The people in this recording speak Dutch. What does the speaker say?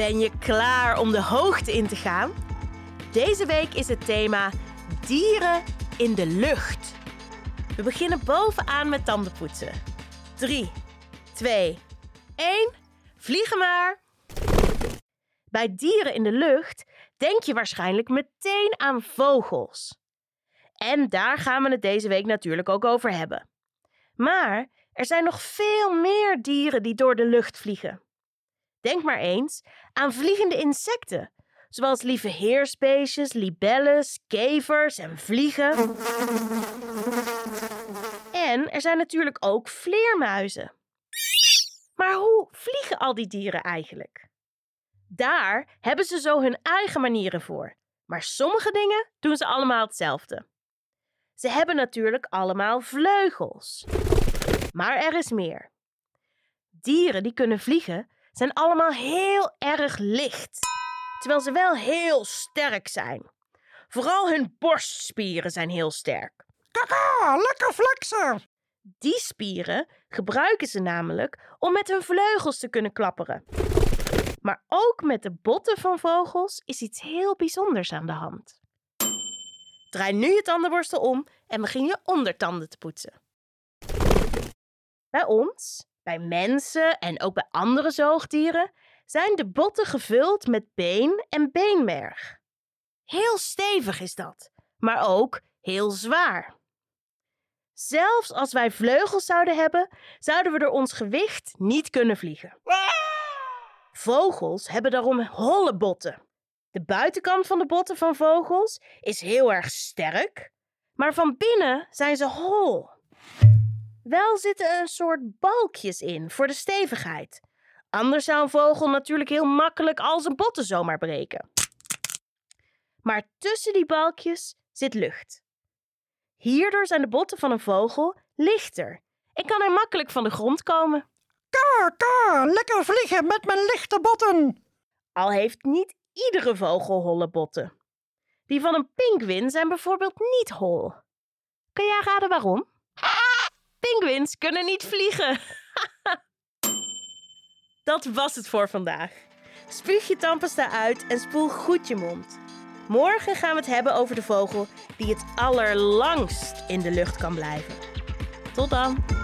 Ben je klaar om de hoogte in te gaan? Deze week is het thema dieren in de lucht. We beginnen bovenaan met tandenpoetsen. 3, 2, 1. Vliegen maar! Bij dieren in de lucht denk je waarschijnlijk meteen aan vogels. En daar gaan we het deze week natuurlijk ook over hebben. Maar er zijn nog veel meer dieren die door de lucht vliegen. Denk maar eens aan vliegende insecten, zoals lieve heersbeestjes, libelles, kevers en vliegen. En er zijn natuurlijk ook vleermuizen. Maar hoe vliegen al die dieren eigenlijk? Daar hebben ze zo hun eigen manieren voor. Maar sommige dingen doen ze allemaal hetzelfde. Ze hebben natuurlijk allemaal vleugels. Maar er is meer. Dieren die kunnen vliegen zijn allemaal heel erg licht, terwijl ze wel heel sterk zijn. Vooral hun borstspieren zijn heel sterk. Kaka, lekker flexen! Die spieren gebruiken ze namelijk om met hun vleugels te kunnen klapperen. Maar ook met de botten van vogels is iets heel bijzonders aan de hand. Draai nu je tandenborstel om en begin je ondertanden te poetsen. Bij ons, bij mensen en ook bij andere zoogdieren zijn de botten gevuld met been en beenmerg. Heel stevig is dat, maar ook heel zwaar. Zelfs als wij vleugels zouden hebben, zouden we door ons gewicht niet kunnen vliegen. Vogels hebben daarom holle botten. De buitenkant van de botten van vogels is heel erg sterk, maar van binnen zijn ze hol. Wel zitten een soort balkjes in voor de stevigheid. Anders zou een vogel natuurlijk heel makkelijk al zijn botten zomaar breken. Maar tussen die balkjes zit lucht. Hierdoor zijn de botten van een vogel lichter en kan hij makkelijk van de grond komen. Kaka, lekker vliegen met mijn lichte botten! Al heeft niet iedere vogel holle botten. Die van een pinguïn zijn bijvoorbeeld niet hol. Kan jij raden waarom? Kunnen niet vliegen. Dat was het voor vandaag. Spuug je tandpasta uit en spoel goed je mond. Morgen gaan we het hebben over de vogel die het allerlangst in de lucht kan blijven. Tot dan!